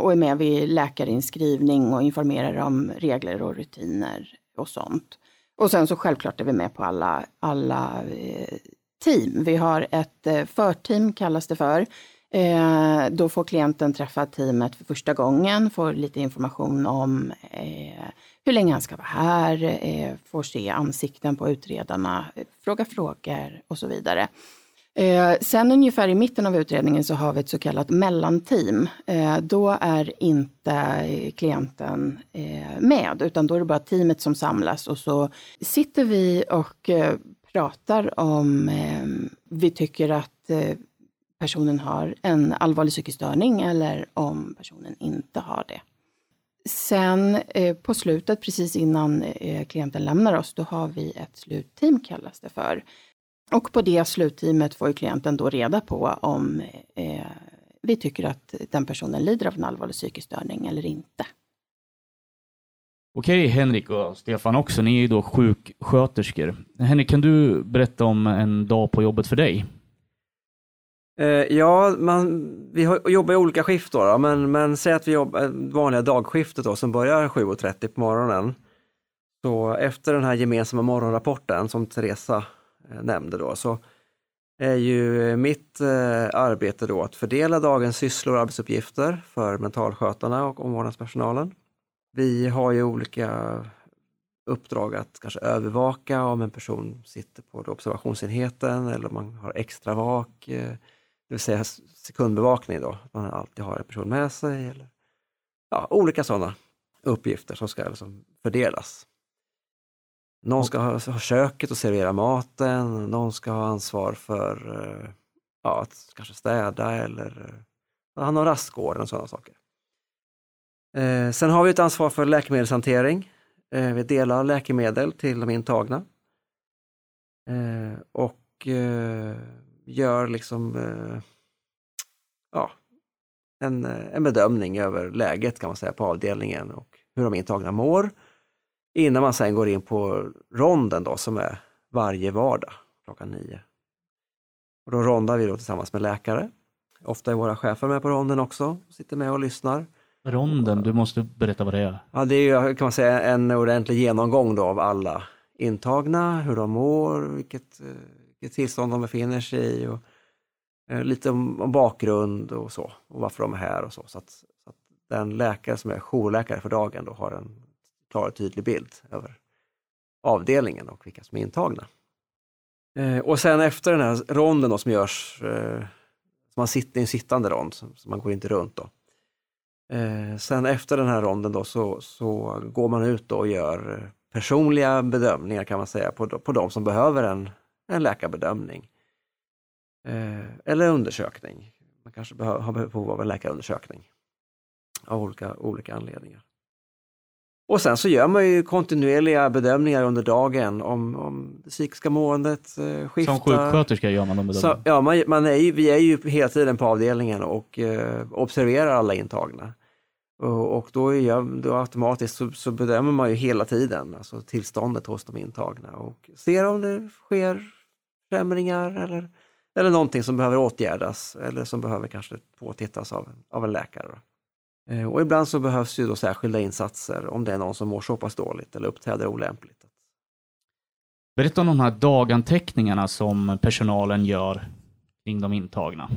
och är med vid läkarinskrivning och informerar om regler och rutiner och sånt. Och sen så självklart är vi med på alla, alla eh, team. Vi har ett eh, förteam kallas det för. Eh, då får klienten träffa teamet för första gången, får lite information om eh, hur länge han ska vara här, eh, får se ansikten på utredarna, eh, fråga frågor och så vidare. Eh, sen ungefär i mitten av utredningen så har vi ett så kallat mellanteam. Eh, då är inte eh, klienten eh, med, utan då är det bara teamet som samlas och så sitter vi och eh, pratar om eh, vi tycker att eh, personen har en allvarlig psykisk störning eller om personen inte har det. Sen eh, på slutet, precis innan eh, klienten lämnar oss, då har vi ett slutteam kallas det för. Och på det slutteamet får ju klienten då reda på om eh, vi tycker att den personen lider av en allvarlig psykisk störning eller inte. Okej, Henrik och Stefan också, ni är ju då sjuksköterskor. Henrik, kan du berätta om en dag på jobbet för dig? Eh, ja, man, vi jobbar i olika skift då, då men, men säg att vi jobbar eh, vanliga dagskiftet då, som börjar 7.30 på morgonen. Så efter den här gemensamma morgonrapporten som Teresa Eh, nämnde då, så är ju eh, mitt eh, arbete då att fördela dagens sysslor och arbetsuppgifter för mentalskötarna och omvårdnadspersonalen. Vi har ju olika uppdrag att kanske övervaka om en person sitter på observationsenheten eller om man har extra vak, det vill säga sekundbevakning då, att man alltid har en person med sig. Eller, ja, olika sådana uppgifter som ska liksom fördelas. Någon ska ha, ha köket och servera maten, någon ska ha ansvar för eh, ja, att kanske städa eller eh, han har rastgården och sådana saker. Eh, sen har vi ett ansvar för läkemedelshantering. Eh, vi delar läkemedel till de intagna. Eh, och eh, gör liksom eh, ja, en, eh, en bedömning över läget kan man säga på avdelningen och hur de intagna mår. Innan man sen går in på ronden då som är varje vardag klockan nio. Och då rondar vi då tillsammans med läkare. Ofta är våra chefer med på ronden också, sitter med och lyssnar. Ronden, du måste berätta vad det är. Ja, det är kan man säga en ordentlig genomgång då av alla intagna, hur de mår, vilket, vilket tillstånd de befinner sig i och eh, lite om, bakgrund och så och varför de är här och så. Så att, så att den läkare som är jourläkare för dagen då har en klar och tydlig bild över avdelningen och vilka som är intagna. Eh, och sen efter den här ronden då, som görs, eh, man sitter i en sittande rond, så, så man går inte runt då. Eh, sen efter den här ronden då så, så går man ut och gör personliga bedömningar kan man säga på, på de som behöver en, en läkarbedömning. Eh, eller undersökning. Man kanske behöver, har behov av en läkarundersökning av olika, olika anledningar. Och sen så gör man ju kontinuerliga bedömningar under dagen om, om det psykiska måendet eh, skiftar. Som sjuksköterska gör man de bedömningarna? ja, man, man är ju, vi är ju hela tiden på avdelningen och eh, observerar alla intagna. Och, och då, är, då automatiskt så, så, bedömer man ju hela tiden alltså tillståndet hos de intagna och ser om det sker förändringar eller, eller någonting som behöver åtgärdas eller som behöver kanske påtittas av, av en läkare. Eh, och ibland så behövs ju då särskilda insatser om det är någon som mår så pass dåligt eller uppträder olämpligt. Berätta om de här daganteckningarna som personalen gör kring de intagna.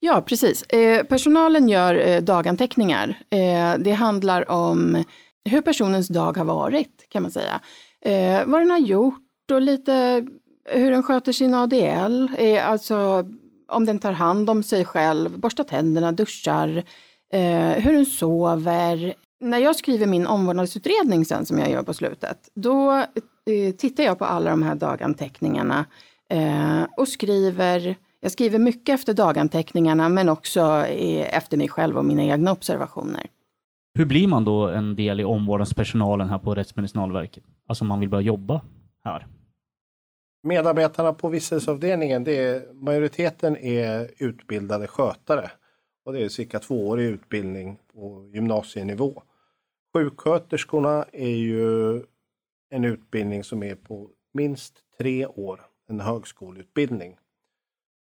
Ja, precis. Eh, personalen gör eh, daganteckningar. Eh, det handlar om hur personens dag har varit, kan man säga. Eh, vad den har gjort och lite hur den sköter sin ADL. Eh, alltså om den tar hand om sig själv, borstar tänderna, duschar, eh, hur den sover. När jag skriver min omvårdnadsutredning sen som jag gör på slutet, då tittar jag på alla de här daganteckningarna och skriver jag skriver mycket efter daganteckningarna men också efter mig själv och mina egna observationer. Hur blir man då en del i omvårdnadspersonalen här på Rättsmedicinalverket? Alltså om man vill börja jobba här? Medarbetarna på vistelseavdelningen, det är, majoriteten är utbildade skötare. Och det är cirka tvåårig utbildning på gymnasienivå. Sjuksköterskorna är ju en utbildning som är på minst tre år, en högskoleutbildning.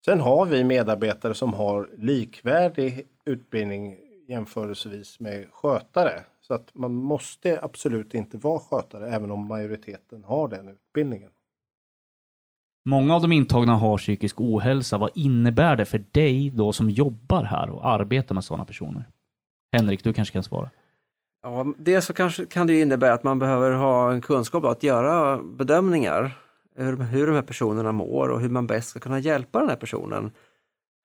Sen har vi medarbetare som har likvärdig utbildning jämförelsevis med skötare. Så att man måste absolut inte vara skötare även om majoriteten har den utbildningen. Många av de intagna har psykisk ohälsa. Vad innebär det för dig då som jobbar här och arbetar med sådana personer? Henrik, du kanske kan svara? Ja, dels så kanske kan det innebära att man behöver ha en kunskap att göra bedömningar hur, hur de här personerna mår och hur man bäst ska kunna hjälpa den här personen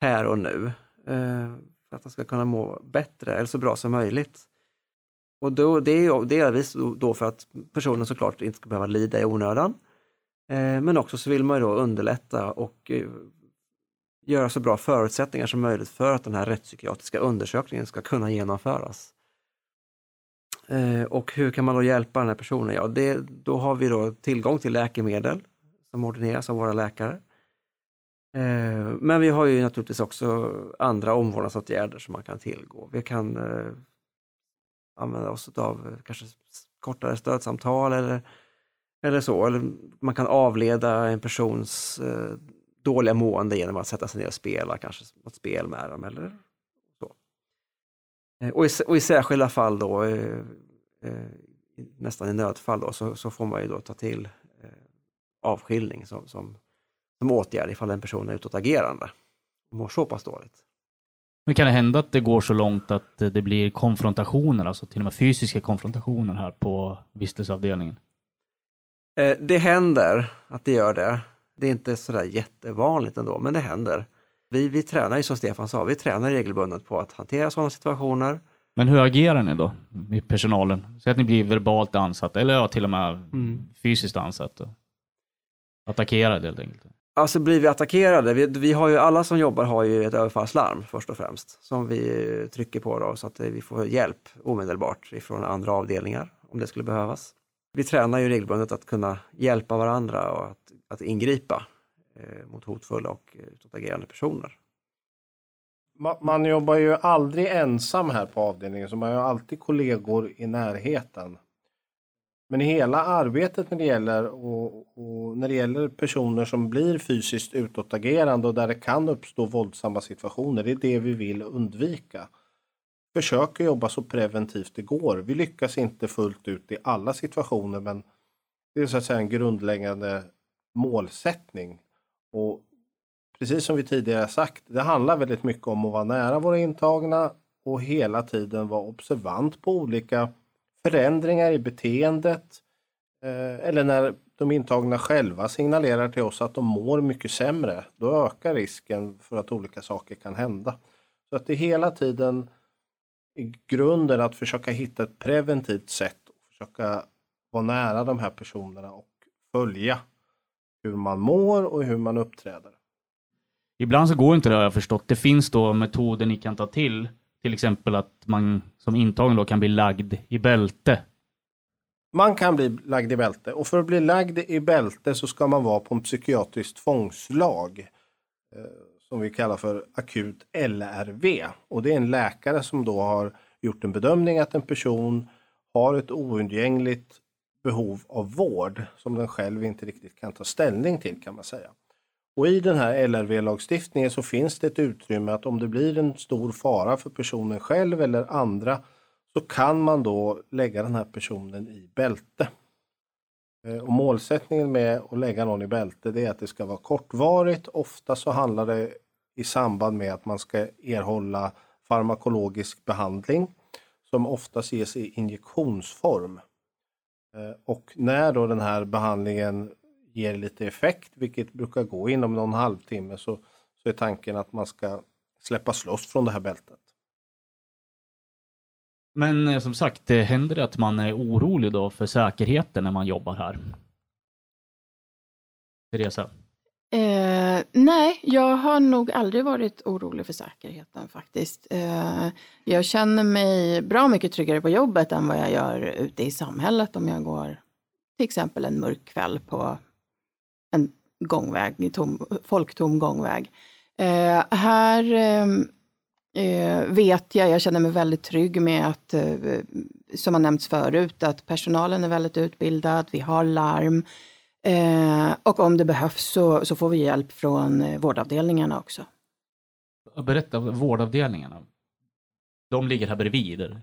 här och nu. Eh, för att han ska kunna må bättre eller så bra som möjligt. Och då, det är delvis då för att personen såklart inte ska behöva lida i onödan. Eh, men också så vill man då underlätta och eh, göra så bra förutsättningar som möjligt för att den här rättspsykiatriska undersökningen ska kunna genomföras. Eh, och hur kan man då hjälpa den här personen? Ja, det, då har vi då tillgång till läkemedel som ordineras av våra läkare. Men vi har ju naturligtvis också andra omvårdnadsåtgärder som man kan tillgå. Vi kan använda oss av kanske kortare stödsamtal eller, eller så. Eller man kan avleda en persons eh, dåliga mående genom att sätta sig ner och spela kanske något spel med dem eller så. Eh, och i, och i särskilda fall då, eh, nästan i nödfall då, så, så får man ju då ta till avskiljning som, som, som åtgärd ifall en person är utåtagerande och mår så pass dåligt. Men kan det hända att det går så långt att det blir konfrontationer, alltså till och med fysiska konfrontationer här på vistelseavdelningen? Eh, det händer att det gör det. Det är inte sådär jättevanligt ändå, men det händer. Vi, vi tränar ju som Stefan sa, vi tränar regelbundet på att hantera sådana situationer. Men hur agerar ni då i personalen? Säg att ni blir verbalt ansatta eller ja, till och med mm. fysiskt ansatta. Attackerade helt enkelt? Alltså blir vi attackerade, vi, vi, har ju, alla som jobbar har ju ett överfallslarm först och främst som vi trycker på då, så att vi får hjälp omedelbart ifrån andra avdelningar om det skulle behövas. Vi tränar ju regelbundet att kunna hjälpa varandra och att, att ingripa eh, mot hotfulla och utåtagerande personer. Man, man jobbar ju aldrig ensam här på avdelningen så man har alltid kollegor i närheten. Men hela arbetet när det gäller, och, och, när det gäller personer som blir fysiskt utåtagerande och där det kan uppstå våldsamma situationer, det är det vi vill undvika. Försöker jobba så preventivt det går. Vi lyckas inte fullt ut i alla situationer men det är så att säga en grundläggande målsättning. Och precis som vi tidigare sagt, det handlar väldigt mycket om att vara nära våra intagna och hela tiden vara observant på olika förändringar i beteendet eh, eller när de intagna själva signalerar till oss att de mår mycket sämre, då ökar risken för att olika saker kan hända. Så att det hela tiden i grunden att försöka hitta ett preventivt sätt och försöka vara nära de här personerna och följa hur man mår och hur man uppträder. Ibland så går inte det har jag förstått. Det finns då metoder ni kan ta till till exempel att man som intagen då kan bli lagd i bälte. Man kan bli lagd i bälte och för att bli lagd i bälte så ska man vara på en psykiatrisk tvångslag eh, som vi kallar för akut LRV. Och det är en läkare som då har gjort en bedömning att en person har ett oundgängligt behov av vård som den själv inte riktigt kan ta ställning till kan man säga. Och I den här LRV-lagstiftningen så finns det ett utrymme att om det blir en stor fara för personen själv eller andra så kan man då lägga den här personen i bälte. Eh, och målsättningen med att lägga någon i bälte det är att det ska vara kortvarigt. Ofta så handlar det i samband med att man ska erhålla farmakologisk behandling som oftast ges i injektionsform. Eh, och när då den här behandlingen ger lite effekt, vilket brukar gå inom någon halvtimme, så, så är tanken att man ska släppas loss från det här bältet. Men eh, som sagt, eh, händer det att man är orolig då för säkerheten när man jobbar här? Teresa? Eh, nej, jag har nog aldrig varit orolig för säkerheten faktiskt. Eh, jag känner mig bra mycket tryggare på jobbet än vad jag gör ute i samhället om jag går till exempel en mörk kväll på en gångväg, tom, folktom gångväg. Eh, här eh, eh vet jag, jag känner mig väldigt trygg med att, eh, som har nämnts förut, att personalen är väldigt utbildad, vi har larm. Eh, och om det behövs så, så får vi hjälp från eh, vårdavdelningarna också. Berätta, vårdavdelningarna. De ligger här bredvid? Eller?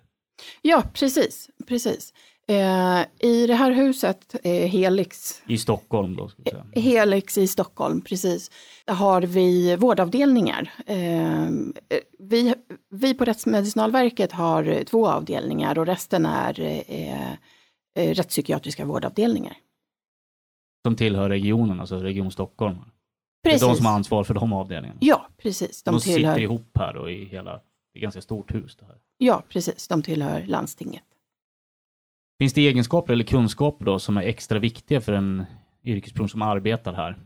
Ja, precis. precis. Eh, I det här huset, eh, Helix. I Stockholm då? Ska säga. Helix i Stockholm, precis. Har vi vårdavdelningar. Eh, vi, vi på Rättsmedicinalverket har två avdelningar och resten är eh, eh, rättspsykiatriska vårdavdelningar. Som tillhör regionen, alltså Region Stockholm? Precis. Det är de som har ansvar för de avdelningarna? Ja, precis. De, de tillhör... sitter ihop här och i hela, det är ganska stort hus det här. Ja, precis. De tillhör landstinget. Finns det egenskaper eller kunskaper då som är extra viktiga för en yrkesperson som arbetar här?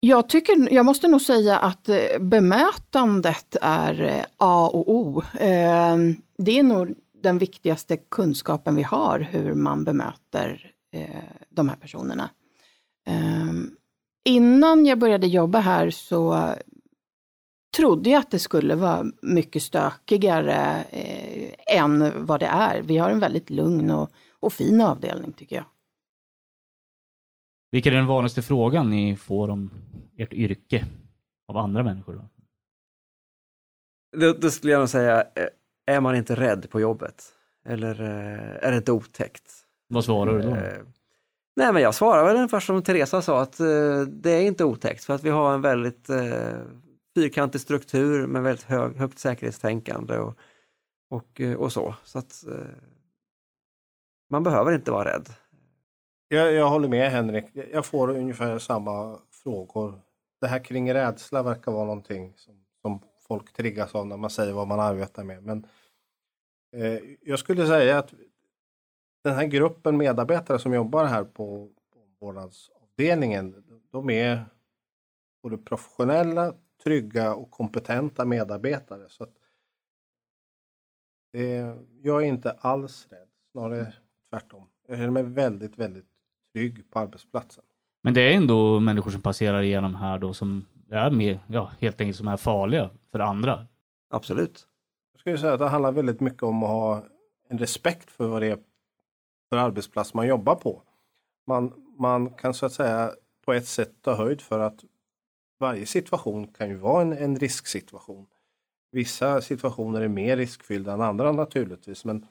Jag, tycker, jag måste nog säga att eh, bemötandet är eh, A och O. Ehm, det är nog den viktigaste kunskapen vi har, hur man bemöter eh, de här personerna. Ehm, innan jag började jobba här så trodde jag att det skulle vara mycket stökigare eh, än vad det är. Vi har en väldigt lugn och, och fin avdelning tycker jag. Vilken är den vanligaste frågan ni får om ert yrke av andra människor? Då? Då, då skulle jag nog säga, eh, är man inte rädd på jobbet? Eller eh, är det inte otäckt? Vad svarar du då? Nej men jag svarar väl ungefär som Teresa sa att eh, det är inte otäckt för att vi har en väldigt eh, fyrkantig struktur med väldigt hög, högt säkerhetstänkande och, och, eh, och så. så att, eh, man behöver inte vara rädd. Jag, jag håller med Henrik. Jag får ungefär samma frågor. Det här kring rädsla verkar vara någonting som, som folk triggas av när man säger vad man arbetar med. Men eh, jag skulle säga att den här gruppen medarbetare som jobbar här på, vårdnadsavdelningen, de är både professionella, trygga och kompetenta medarbetare. Så det, jag är inte alls rädd, snarare tvärtom. Jag känner mig väldigt, väldigt trygg på arbetsplatsen. Men det är ändå människor som passerar igenom här då som är med, ja, helt enkelt som är farliga för andra. Absolut. Jag skulle säga att det handlar väldigt mycket om att ha en respekt för vad det är för arbetsplats man jobbar på. Man, man kan så att säga på ett sätt ta höjd för att varje situation kan ju vara en, en risksituation. Vissa situationer är mer riskfyllda än andra naturligtvis, men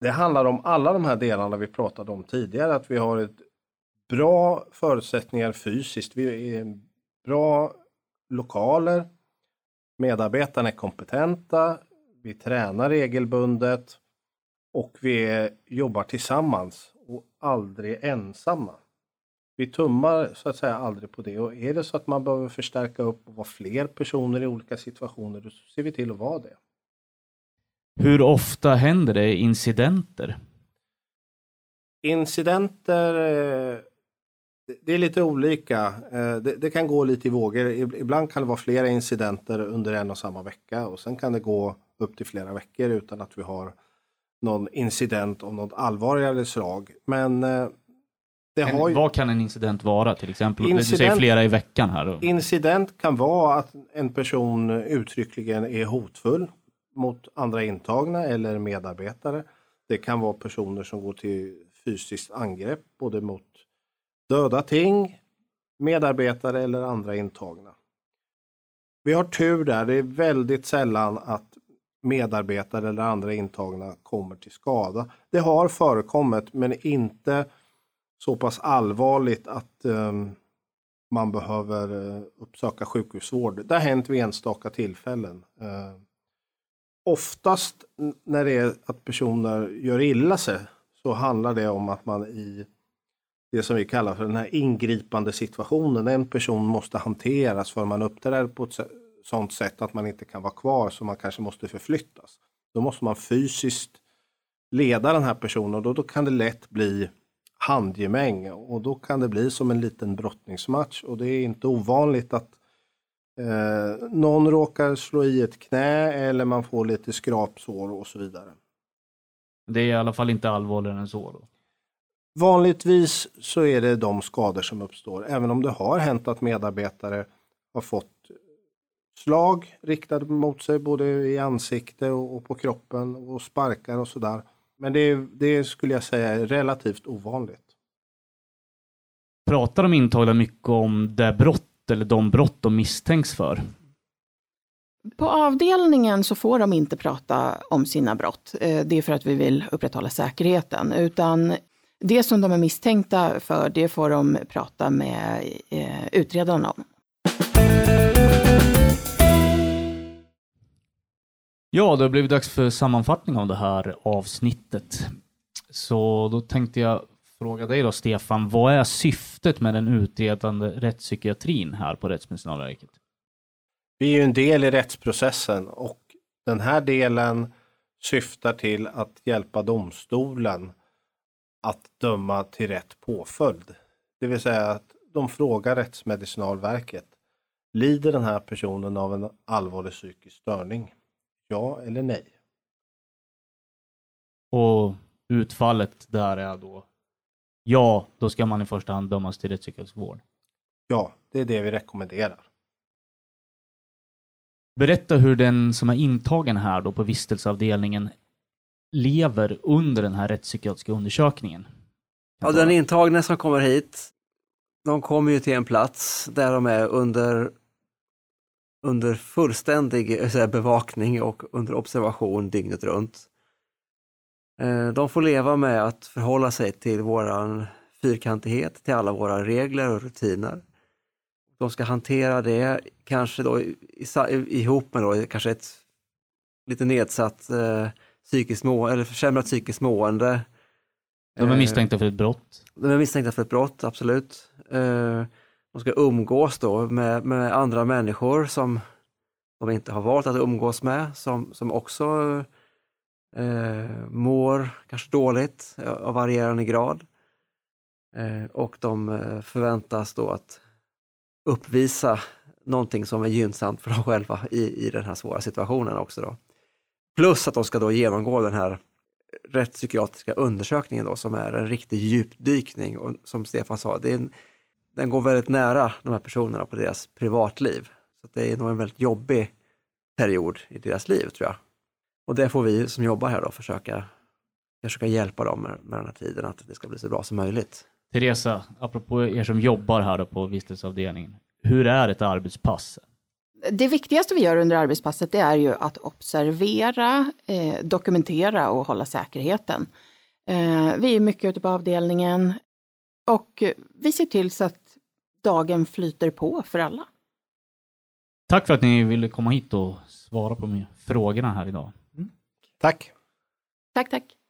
det handlar om alla de här delarna vi pratade om tidigare, att vi har ett bra förutsättningar fysiskt. Vi är bra lokaler, medarbetarna är kompetenta, vi tränar regelbundet och vi jobbar tillsammans och aldrig ensamma. Vi tummar så att säga aldrig på det och är det så att man behöver förstärka upp och vara fler personer i olika situationer, då ser vi till att vara det. Hur ofta händer det incidenter? Incidenter, eh, det är lite olika. Eh, det, det, kan gå lite i vågor. Ibland kan det vara flera incidenter under en och samma vecka och sen kan det gå upp till flera veckor utan att vi har någon incident av något allvarligare slag. Men eh, det en, har ju... Vad kan en incident vara till exempel? Incident, du säger flera i veckan här. Incident kan vara att en person uttryckligen är hotfull mot andra intagna eller medarbetare. Det kan vara personer som går till fysiskt angrepp både mot döda ting, medarbetare eller andra intagna. Vi har tur där. Det är väldigt sällan att medarbetare eller andra intagna kommer till skada. Det har förekommit men inte så pass allvarligt att um, man behöver uh, uppsöka sjukhusvård. Det har hänt vid enstaka tillfällen. Uh, oftast när det är att personer gör illa sig så handlar det om att man i det som vi kallar för den här ingripande situationen, en person måste hanteras för man uppträder på ett sådant sätt att man inte kan vara kvar så man kanske måste förflyttas. Då måste man fysiskt leda den här personen och då, då kan det lätt bli handgemäng och då kan det bli som en liten brottningsmatch och det är inte ovanligt att eh, någon råkar slå i ett knä eller man får lite skrapsår och så vidare. Det är i alla fall inte allvarligare än så? Då. Vanligtvis så är det de skador som uppstår, även om det har hänt att medarbetare har fått slag riktade mot sig både i ansikte och, på kroppen och sparkar och sådär. Men det, det skulle jag säga är relativt ovanligt. Pratar de intagna mycket om det brott eller de brott de misstänks för? På avdelningen så får de inte prata om sina brott. Eh, det är för att vi vill upprätthålla säkerheten. Utan det som de är misstänkta för, det får de prata med eh, utredarna om. Ja, det har blivit dags för sammanfattning av det här avsnittet. Så då tänkte jag fråga dig då, Stefan, vad är syftet med den utredande rättspsykiatrin här på Rättsmedicinalverket? Vi är ju en del i rättsprocessen och den här delen syftar till att hjälpa domstolen att döma till rätt påföljd. Det vill säga att de frågar Rättsmedicinalverket, lider den här personen av en allvarlig psykisk störning? Ja eller nej? Och utfallet där är då ja, då ska man i första hand dömas till rättspsykiatrisk vård. Ja, det är det vi rekommenderar. Berätta hur den som är intagen här då på vistelseavdelningen lever under den här rättspsykiatriska undersökningen. Ja, den intagne som kommer hit, de kommer ju till en plats där de är under under fullständig eh, säga, bevakning och under observation dygnet runt. Eh, de får leva med att förhålla sig till våran fyrkantighet, till alla våra regler och rutiner. De ska hantera det kanske då ihop med då, kanske ett lite nedsatt eh, psykiskt må eller försämrat psykiskt mående. De är misstänkta för ett brott? De är misstänkta för ett brott, absolut. Eh, de ska umgås då med, med andra människor som de inte har valt att umgås med, som, som också eh, mår kanske dåligt eh, av varierande grad. Eh, och de eh, förväntas då att uppvisa någonting som är gynnsamt för dem själva i, i den här svåra situationen också. Då. Plus att de ska då genomgå den här rättspsykiatriska undersökningen då, som är en riktig djupdykning och som Stefan sa, det är en, den går väldigt nära de här personerna på deras privatliv. Så det är nog en väldigt jobbig period i deras liv tror jag. Och det får vi som jobbar här då försöka, försöka hjälpa dem med, med den här tiden, att det ska bli så bra som möjligt. Teresa, apropå er som jobbar här då på vistelseavdelningen, hur är ett arbetspass? Det viktigaste vi gör under arbetspasset det är ju att observera, eh, dokumentera och hålla säkerheten. Eh, vi är mycket ute på avdelningen och vi ser till så att dagen flyter på för alla. Tack för att ni ville komma hit och svara på frågorna här idag. Tack! Tack, tack!